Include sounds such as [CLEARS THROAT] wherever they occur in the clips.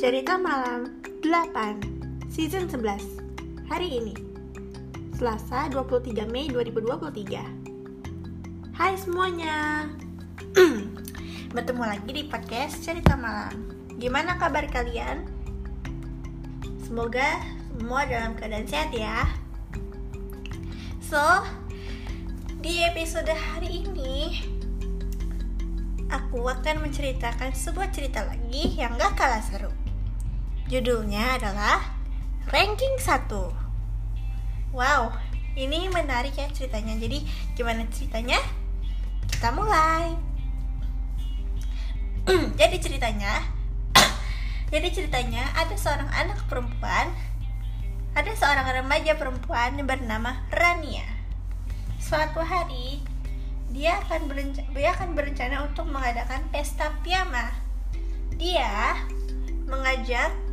Cerita Malam 8 Season 11 Hari ini Selasa 23 Mei 2023 Hai semuanya. [CLEARS THROAT] Bertemu lagi di podcast Cerita Malam. Gimana kabar kalian? Semoga semua dalam keadaan sehat ya. So Di episode hari ini Aku akan menceritakan sebuah cerita lagi yang gak kalah seru Judulnya adalah Ranking 1 Wow, ini menarik ya ceritanya Jadi gimana ceritanya? Kita mulai [CLEARS THROAT] Jadi ceritanya [CLEARS THROAT] Jadi ceritanya ada seorang anak perempuan Ada seorang remaja perempuan yang bernama Rania Suatu hari dia akan berencana, dia akan berencana untuk mengadakan pesta piyama. Dia mengajak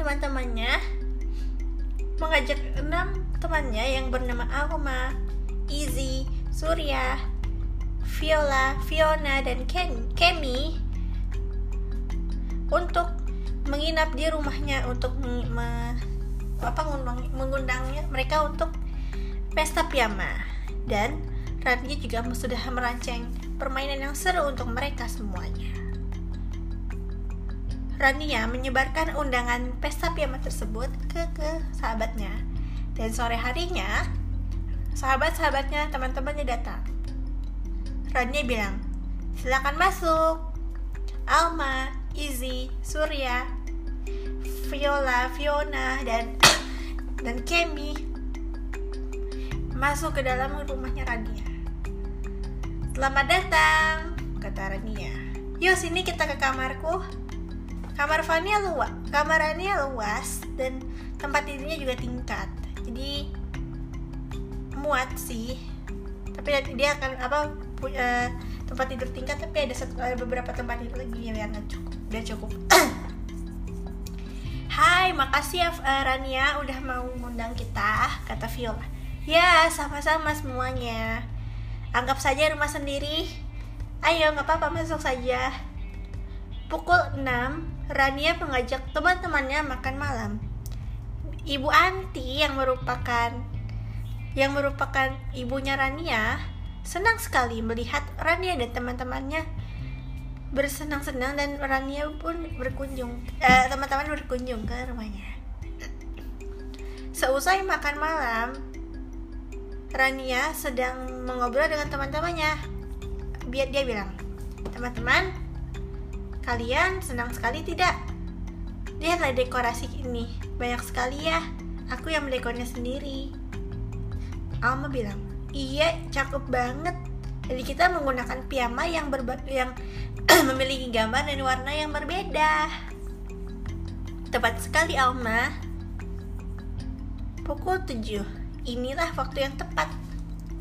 teman-temannya mengajak enam temannya yang bernama Alma, Izzy, Surya, Viola, Fiona, dan Ken, Kemi untuk menginap di rumahnya untuk me, apa mengundangnya mereka untuk pesta piyama dan Rania juga sudah merancang permainan yang seru untuk mereka semuanya. Rania menyebarkan undangan pesta piyama tersebut ke ke sahabatnya. Dan sore harinya, sahabat-sahabatnya, teman-temannya datang. Rania bilang, silakan masuk. Alma, Izzy, Surya, Viola, Fiona, dan dan Kemi masuk ke dalam rumahnya Rania. Selamat datang, kata Rania. Yuk sini kita ke kamarku. Kamar Fania luas, kamar Rania luas dan tempat tidurnya juga tingkat. Jadi muat sih. Tapi dia akan apa uh, tempat tidur tingkat tapi ada satu ada beberapa tempat tidur lagi yang nggak cukup. Udah cukup. [COUGHS] Hai, makasih ya uh, Rania udah mau ngundang kita, kata Viola. Ya, sama-sama semuanya. Anggap saja rumah sendiri. Ayo, nggak apa-apa masuk saja. Pukul 6, Rania mengajak teman-temannya makan malam. Ibu Anti yang merupakan yang merupakan ibunya Rania senang sekali melihat Rania dan teman-temannya bersenang-senang dan Rania pun berkunjung eh, teman-teman berkunjung ke rumahnya. Seusai makan malam, Rania sedang mengobrol dengan teman-temannya. Biar dia bilang, teman-teman, kalian senang sekali tidak? Lihatlah dekorasi ini, banyak sekali ya. Aku yang mendekornya sendiri. Alma bilang, iya, cakep banget. Jadi kita menggunakan piyama yang berba yang [CLEARS THROAT] memiliki gambar dan warna yang berbeda. Tepat sekali Alma. Pukul 7 inilah waktu yang tepat.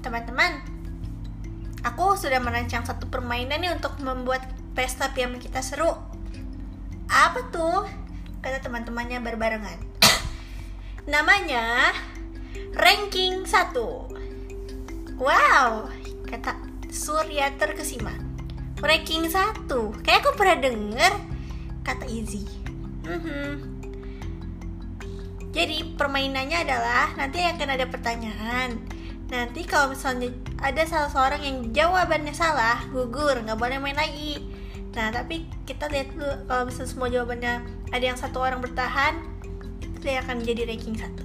Teman-teman, aku sudah merancang satu permainan nih untuk membuat pesta piam kita seru. Apa tuh? Kata teman-temannya berbarengan. [COUGHS] Namanya ranking 1. Wow, kata Surya terkesima. Ranking 1. Kayak aku pernah denger kata Izzy. Mm -hmm. Jadi permainannya adalah nanti akan ada pertanyaan. Nanti kalau misalnya ada salah seorang yang jawabannya salah, gugur, nggak boleh main lagi. Nah tapi kita lihat dulu kalau misalnya semua jawabannya ada yang satu orang bertahan, dia akan jadi ranking satu.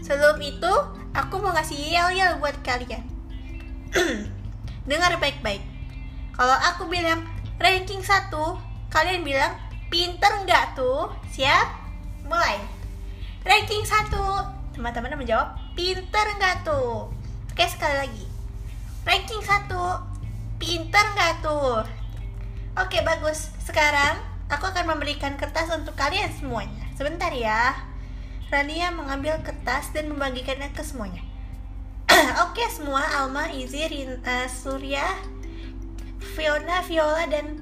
Sebelum itu, aku mau ngasih yel-yel buat kalian. [CLEARS THROAT] Dengar baik-baik. Kalau aku bilang ranking satu, kalian bilang pinter nggak tuh? Siap? Mulai ranking satu teman-teman menjawab pinter nggak tuh oke sekali lagi. Ranking satu. Pinter nggak tuh? Oke bagus. Sekarang aku akan memberikan kertas untuk kalian semuanya. Sebentar ya. Rania mengambil kertas dan membagikannya ke semuanya. [CLEARS THROAT] Oke semua. Alma, Izzy, Rinta, Surya, Fiona, Viola dan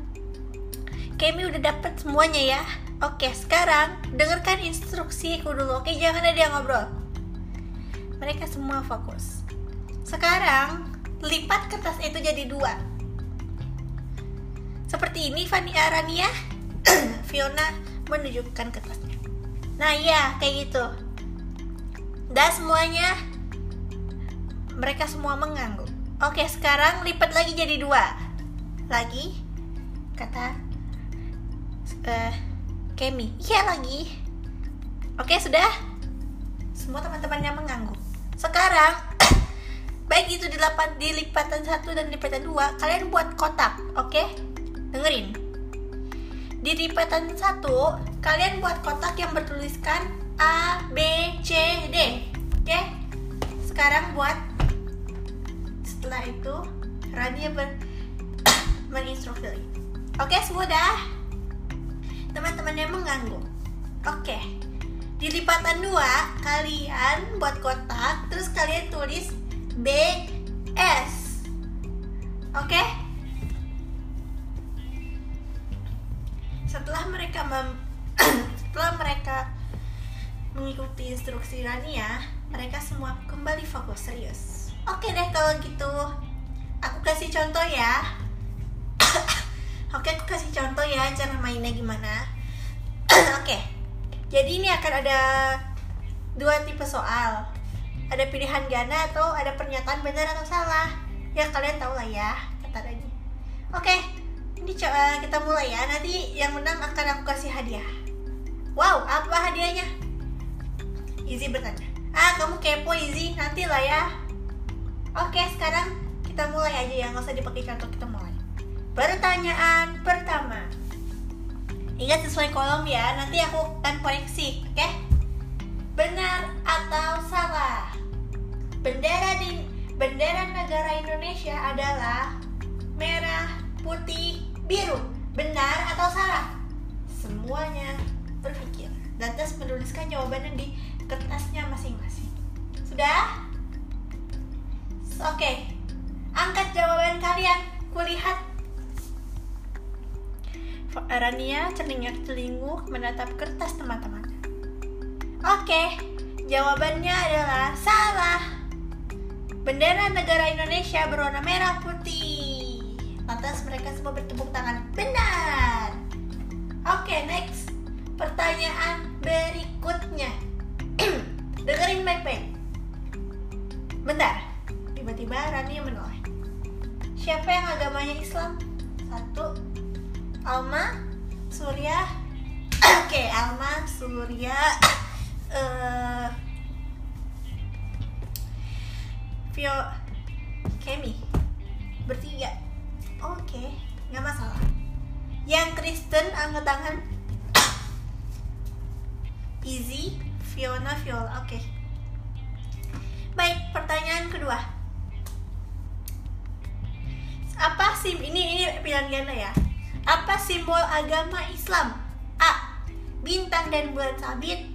Kemi udah dapet semuanya ya. Oke, sekarang dengarkan instruksiku dulu. Oke, jangan ada yang ngobrol. Mereka semua fokus. Sekarang lipat kertas itu jadi dua. Seperti ini Fania Rania, [CLEARS THROAT] Fiona menunjukkan kertasnya. Nah iya kayak gitu. Dan semuanya mereka semua mengangguk. Oke sekarang lipat lagi jadi dua. Lagi kata uh, Kemi. Iya lagi. Oke sudah. Semua teman-temannya mengangguk. Sekarang [CLEARS THROAT] baik itu di, di lipatan satu dan lipatan dua kalian buat kotak, oke? Dengerin. Di lipatan satu kalian buat kotak yang bertuliskan A, B, C, D, oke? Sekarang buat setelah itu Rania ber [COUGHS] menginstruksi. Oke, sudah. Teman-temannya mengganggu. Oke. Di lipatan dua, kalian buat kotak, terus kalian tulis B S. Oke? Setelah mereka mem [CLEARS THROAT] setelah mereka mengikuti instruksi Rania, mereka semua kembali fokus serius. Oke deh kalau gitu, aku kasih contoh ya. [CLEARS THROAT] Oke, aku kasih contoh ya cara mainnya gimana. [CLEARS THROAT] Oke. Jadi ini akan ada dua tipe soal. Ada pilihan ganda atau ada pernyataan benar atau salah. Ya kalian tahu lah ya tadi. Oke, ini coba kita mulai ya. Nanti yang menang akan aku kasih hadiah. Wow, apa hadiahnya? Izzy bertanya. Ah, kamu kepo Izzy, nanti lah ya. Oke, sekarang kita mulai aja ya, nggak usah dipakai contoh kita mulai. Pertanyaan pertama. Ingat sesuai kolom ya, nanti aku akan koreksi, oke? Benar atau salah? Bendera di bendera negara Indonesia adalah merah, putih, biru. Benar atau salah? Semuanya berpikir. Dan terus menuliskan jawabannya di kertasnya masing-masing. Sudah? Oke. Okay. Angkat jawaban kalian. Kulihat Rania celingak-celinguk menatap kertas teman-teman. Oke, jawabannya adalah salah. Bendera negara Indonesia berwarna merah putih. Lantas mereka semua bertepuk tangan. Benar. Oke, next. Pertanyaan berikutnya. [CLEARS THROAT] Dengerin baik-baik. Bentar. Tiba-tiba Rania menoleh. Siapa yang agamanya Islam? Satu, Alma Surya [CLEARS THROAT] oke okay, Alma Surya uh, [CLEARS THROAT] Vio Kemi bertiga oke okay, nggak masalah yang Kristen angkat tangan Easy Fiona Viola oke okay. baik pertanyaan kedua apa sih ini ini pilihan ganda ya apa simbol agama Islam? A. Bintang dan bulan sabit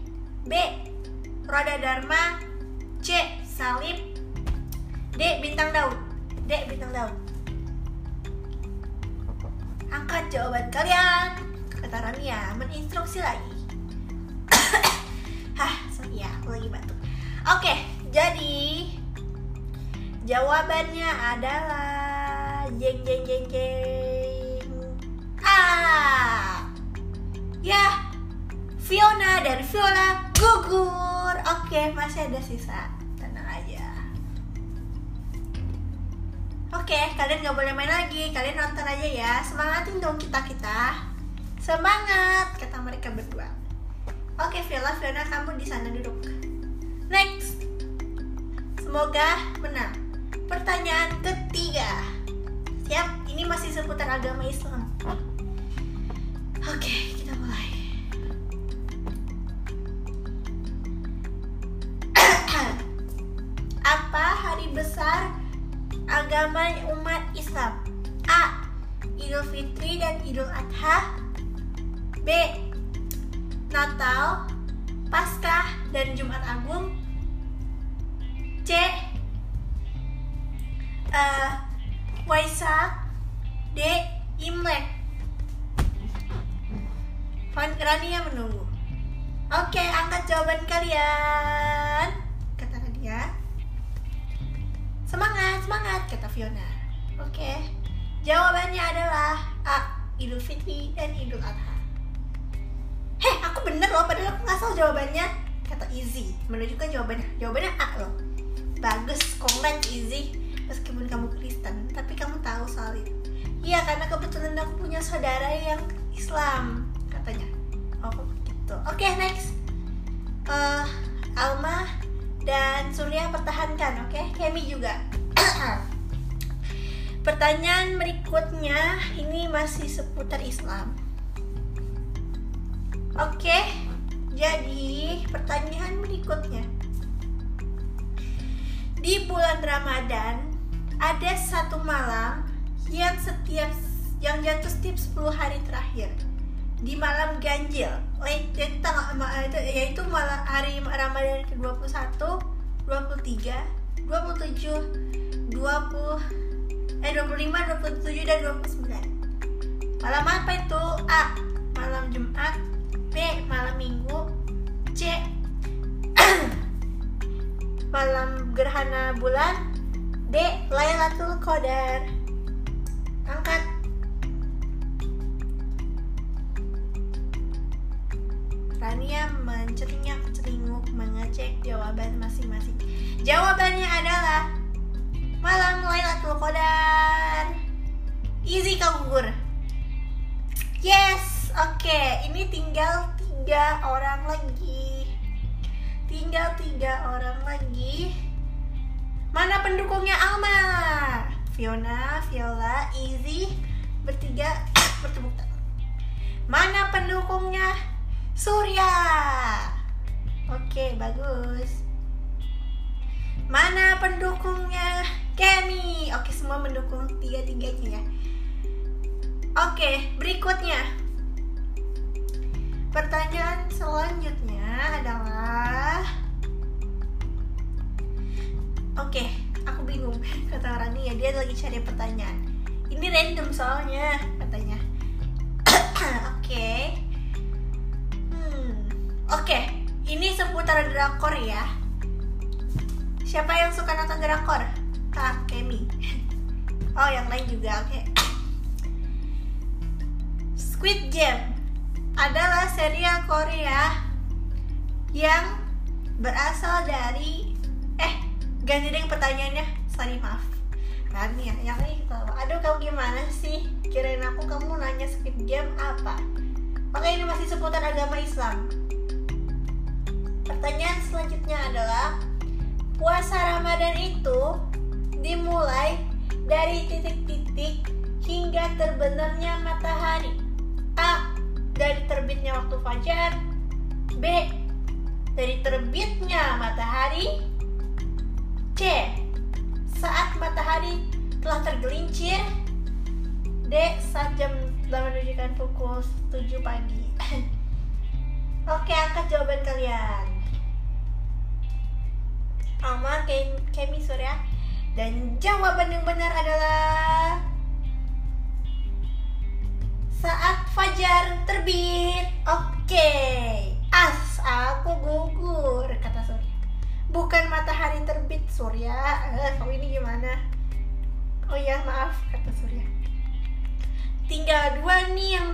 B. Roda Dharma C. Salib D. Bintang Daud D. Bintang Daud Angkat jawaban kalian Kata Rania Meninstruksi lagi [COUGHS] Hah, sorry ya, aku lagi batuk Oke, jadi Jawabannya adalah Jeng jeng jeng jeng Ya, Fiona dan Viola gugur. Oke, masih ada sisa. Oke, kalian nggak boleh main lagi. Kalian nonton aja ya. Semangatin dong kita kita. Semangat, kata mereka berdua. Oke, Viola, Fiona, kamu di sana duduk. Next. Semoga menang. Pertanyaan ketiga. Siap, ini masih seputar agama Islam. Oke, kita agama umat Islam? A. Idul Fitri dan Idul Adha. B. Natal, Paskah dan Jumat Agung. C. Uh, Waisak. D. Imlek. Rania menunggu. Oke, angkat jawaban kalian. Semangat, semangat, kata Fiona. Oke. Jawabannya adalah A. Idul Fitri dan Idul Adha. Heh, bener loh padahal aku ngasal jawabannya kata easy menunjukkan jawabannya jawabannya A loh bagus congrats easy meskipun kamu Kristen tapi kamu tahu soal itu iya karena kebetulan aku punya saudara yang Islam katanya oh gitu oke okay, next uh, Alma dan Surya pertahankan oke okay? Kemi juga [CLEARS THROAT] pertanyaan berikutnya ini masih seputar Islam oke okay? jadi pertanyaan berikutnya di bulan Ramadan ada satu malam yang setiap yang jatuh setiap 10 hari terakhir di malam ganjil late tanggal yaitu malam hari Ramadan ke-21 23 27 20 eh 25 27 dan 29 malam apa itu? A malam Jumat B malam Minggu C [CLEARS THROAT] malam gerhana bulan D. Lailatul Qadar. Angkat Rania mencerinyak celinguk mengecek jawaban masing-masing. Jawabannya adalah Malam Lailatul Qadar. Easy kabur Yes, oke. Okay. Ini tinggal tiga orang lagi. Tinggal tiga orang lagi. Mana pendukungnya Alma Fiona Viola Easy bertiga tangan. Mana pendukungnya Surya oke bagus mana pendukungnya Kemi oke semua mendukung tiga tiganya ya oke berikutnya pertanyaan selanjutnya adalah Oke, aku bingung [LAUGHS] kata orang ini ya dia lagi cari pertanyaan. Ini random soalnya katanya. [COUGHS] Oke. okay. Oke, ini seputar drakor ya. Siapa yang suka nonton drakor? Kak Kemi. [LAUGHS] Oh, yang lain juga. Oke. Okay. Squid Game adalah serial Korea yang berasal dari eh ganti deh pertanyaannya sorry maaf Rani ya yang ini kita aduh kamu gimana sih kirain aku kamu nanya Squid Game apa maka ini masih seputar agama Islam pertanyaan selanjutnya adalah puasa Ramadan itu dimulai dari titik-titik hingga terbenamnya matahari A. Dari terbitnya waktu fajar B dari terbitnya matahari C. Saat matahari telah tergelincir D. Saat jam telah menunjukkan pukul 7 pagi [LAUGHS] Oke, angkat jawaban kalian Alma, Kemi, Surya. Dan jawaban yang benar adalah Saat fajar terbit. Oke. As aku gugur kata Surya. Bukan matahari terbit Surya. Eh, kau ini gimana? Oh ya maaf kata Surya. Tinggal dua nih yang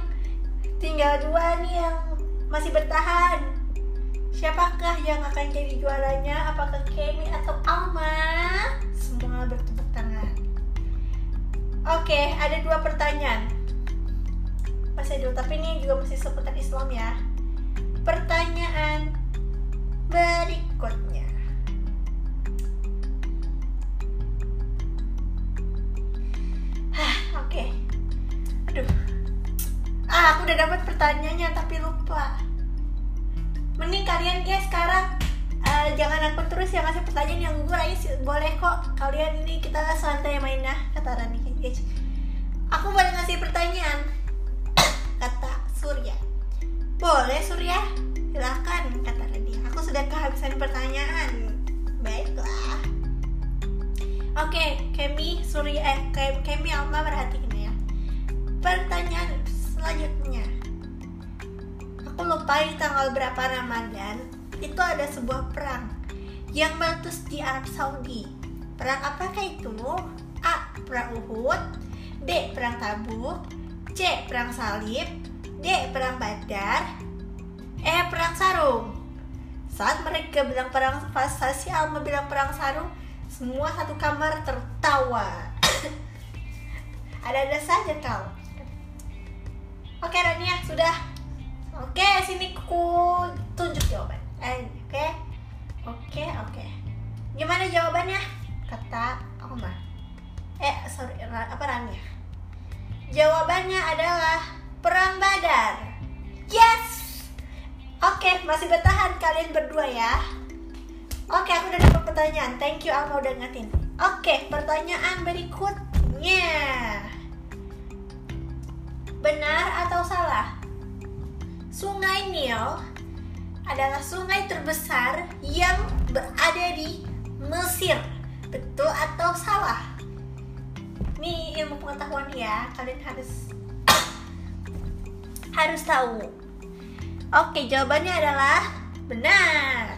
tinggal dua nih yang masih bertahan siapakah yang akan jadi juaranya apakah Kemi atau Alma semua bertepuk tangan oke ada dua pertanyaan masih dulu tapi ini juga masih seputar Islam ya pertanyaan berikutnya. Oke. Okay. Aduh. Ah, aku udah dapat pertanyaannya tapi lupa. Mending kalian guys sekarang uh, jangan aku terus yang ngasih pertanyaan yang gue aja boleh kok kalian ini kita santai mainnya kata Rani guys. Aku boleh ngasih pertanyaan [COUGHS] kata Surya boleh Surya, silahkan kata Radia. Aku sudah kehabisan pertanyaan. Baiklah. Oke, Kemi, Surya, eh, Kemi, Alma perhatikan ya. Pertanyaan selanjutnya. Aku lupa di tanggal berapa Ramadan. Itu ada sebuah perang yang meletus di Arab Saudi. Perang apakah itu? A. Perang Uhud B. Perang Tabuk C. Perang Salib D. Perang Badar Eh, perang sarung. Saat mereka bilang perang, pas si Alma bilang perang sarung, semua satu kamar tertawa. [COUGHS] Ada-ada saja kau. Oke, Rania, sudah. Oke, sini ku tunjuk jawaban. Eh, oke. Oke, oke. Gimana jawabannya? Kata Alma. Eh, sorry, apa Rania? Jawabannya adalah perang Badar. Yes. Oke, masih bertahan kalian berdua ya. Oke, aku udah dapat pertanyaan. Thank you Alma udah ngatin. Oke, pertanyaan berikutnya. Benar atau salah? Sungai Nil adalah sungai terbesar yang berada di Mesir. Betul atau salah? Ini ilmu pengetahuan ya, kalian harus harus tahu. Oke, jawabannya adalah benar.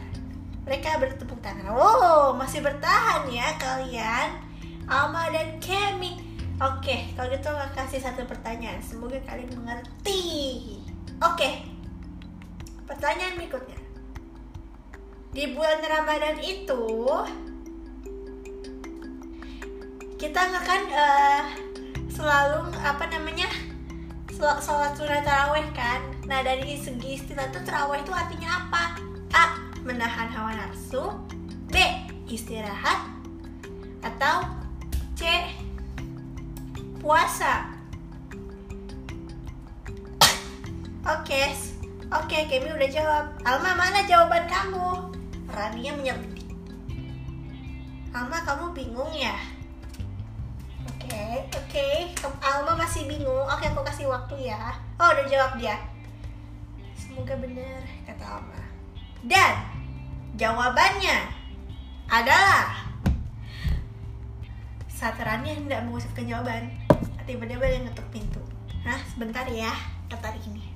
Mereka bertepuk tangan. Oh, masih bertahan ya kalian. Alma dan Kemi. Oke, kalau gitu aku kasih satu pertanyaan. Semoga kalian mengerti. Oke. Pertanyaan berikutnya. Di bulan Ramadan itu kita nggak kan uh, selalu apa namanya sholat sunat taraweh kan? Nah dari segi istilah itu taraweh itu artinya apa? A. Menahan hawa nafsu. B. Istirahat. Atau c. Puasa oke oke okay, Kemi udah jawab Alma mana jawaban kamu Rania menyebut Alma kamu bingung ya okay, oke. Okay. Alma masih bingung. Oke, okay, aku kasih waktu ya. Oh, udah jawab dia. Semoga benar, kata Alma. Dan jawabannya adalah saat Rania hendak mengucapkan jawaban, tiba-tiba dia ngetuk pintu. Hah, sebentar ya, kata ini.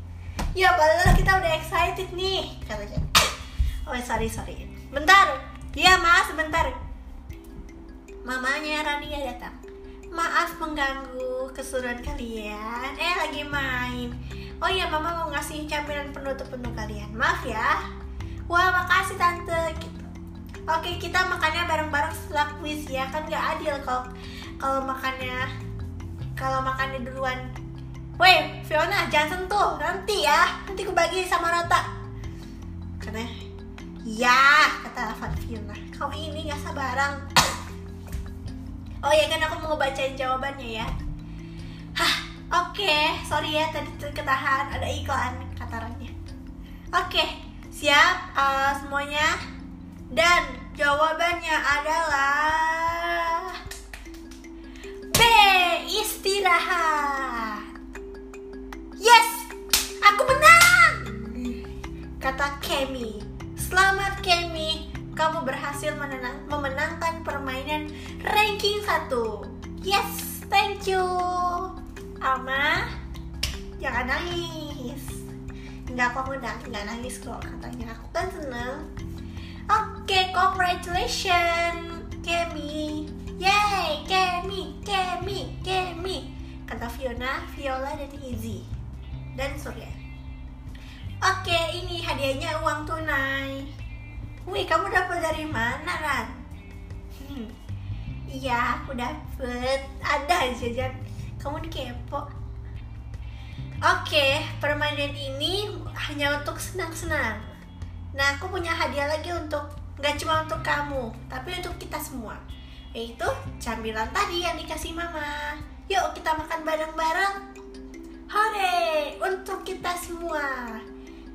Ya, padahal kita udah excited nih, katanya. Oh, sorry, sorry. Bentar. Iya, mas, sebentar. Mamanya Rania datang. Maaf mengganggu keseruan kalian. Eh lagi main. Oh iya mama mau ngasih camilan penutup untuk kalian. Maaf ya. Wah makasih tante. Oke kita makannya bareng-bareng setelah quiz ya kan gak adil kalau kalau makannya kalau makannya duluan. Woi Fiona jangan sentuh nanti ya nanti aku bagi sama Rota. Karena ya kata Fiona kau ini gak sabaran Oh ya kan aku mau ngebacain jawabannya ya. Hah, oke. Okay. Sorry ya tadi ketahan ada iklan katarannya. Oke, okay. siap uh, semuanya. Dan jawabannya adalah B. Istirahat. Yes, aku menang. Kata Kemi. Selamat Kemi. Kamu berhasil menenang, memenangkan permainan ranking 1 Yes, thank you. Alma Jangan nangis. Enggak kok udah nggak nangis kok katanya. Aku kan seneng Oke, okay, congratulations Kemi. Yay, Kemi, Kemi, Kemi. Kata Fiona, Viola, dan Izzy Dan Surya Oke, ini hadiahnya uang tunai Wih, kamu dapat dari mana, Ran? Hmm. Iya, aku dapet. Ada aja, Kamu kepo. Oke, permainan ini hanya untuk senang-senang. Nah, aku punya hadiah lagi untuk nggak cuma untuk kamu, tapi untuk kita semua. Yaitu camilan tadi yang dikasih mama. Yuk kita makan bareng-bareng. Hore, untuk kita semua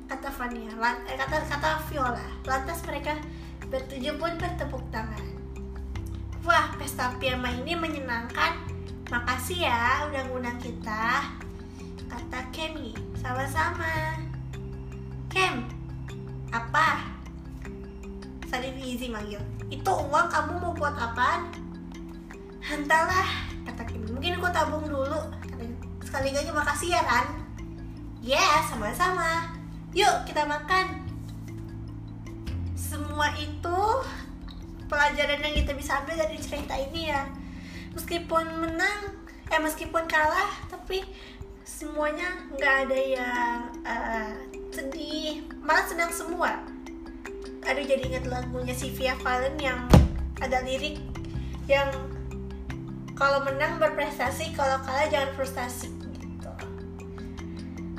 kata Fania, eh, kata kata Viola. Lantas mereka bertujuh pun bertepuk tangan. Wah, pesta piyama ini menyenangkan. Makasih ya udah ngundang kita. Kata Kemi, sama-sama. Kem, apa? Tadi Fizi manggil. Itu uang kamu mau buat apa? Hantalah, kata Kemi. Mungkin aku tabung dulu. Sekali makasih ya, Ran. Ya, yeah, sama-sama. Yuk kita makan. Semua itu pelajaran yang kita bisa ambil dari cerita ini ya. Meskipun menang eh meskipun kalah tapi semuanya nggak ada yang uh, sedih. Malah senang semua. Aduh jadi ingat lagunya si Via Valen yang ada lirik yang kalau menang berprestasi kalau kalah jangan frustasi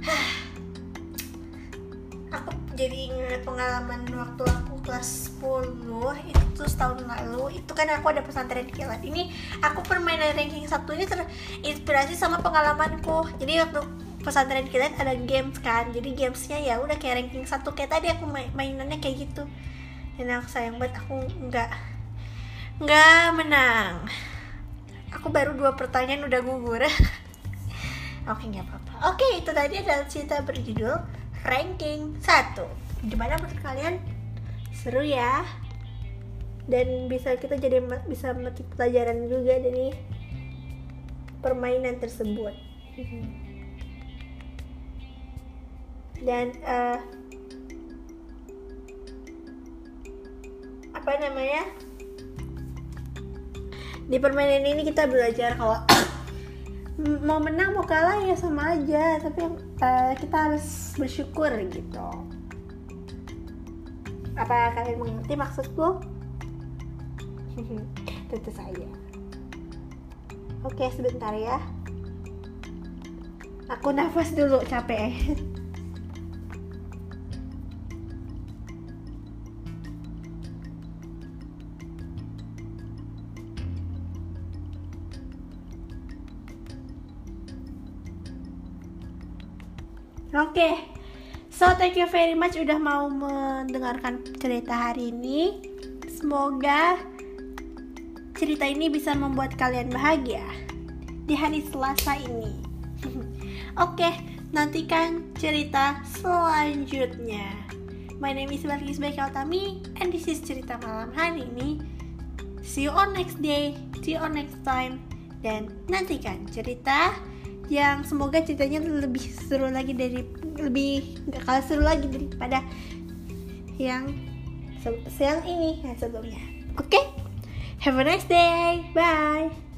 [SIGHS] aku jadi ingat pengalaman waktu aku kelas 10 itu setahun lalu. Itu kan aku ada pesantren kilat. Ini aku permainan ranking satu ini terinspirasi sama pengalamanku. Jadi waktu pesantren kilat ada games kan. Jadi gamesnya ya udah kayak ranking satu. Kayak tadi aku main mainannya kayak gitu. Dan aku sayang banget aku nggak nggak menang. Aku baru dua pertanyaan udah gugur [LAUGHS] oke nggak apa-apa. Oke itu tadi adalah cerita berjudul ranking satu. Gimana menurut kalian? Seru ya. Dan bisa kita jadi bisa memetik pelajaran juga dari permainan tersebut. Dan uh, apa namanya? Di permainan ini kita belajar kalau mau menang mau kalah ya sama aja tapi uh, kita harus bersyukur gitu apa kalian mengerti maksudku? [LAUGHS] Tentu saja. Oke, sebentar ya. Aku nafas dulu, capek. [LAUGHS] Oke, okay. So thank you very much udah mau mendengarkan cerita hari ini. Semoga cerita ini bisa membuat kalian bahagia di hari Selasa ini. [LAUGHS] Oke, okay, nantikan cerita selanjutnya. My name is Balkis Tami and this is cerita malam hari ini. See you on next day, see you on next time dan nantikan cerita yang semoga ceritanya lebih seru lagi dari lebih gak kalah seru lagi daripada yang yang ini yang sebelumnya. Oke? Okay? have a nice day. Bye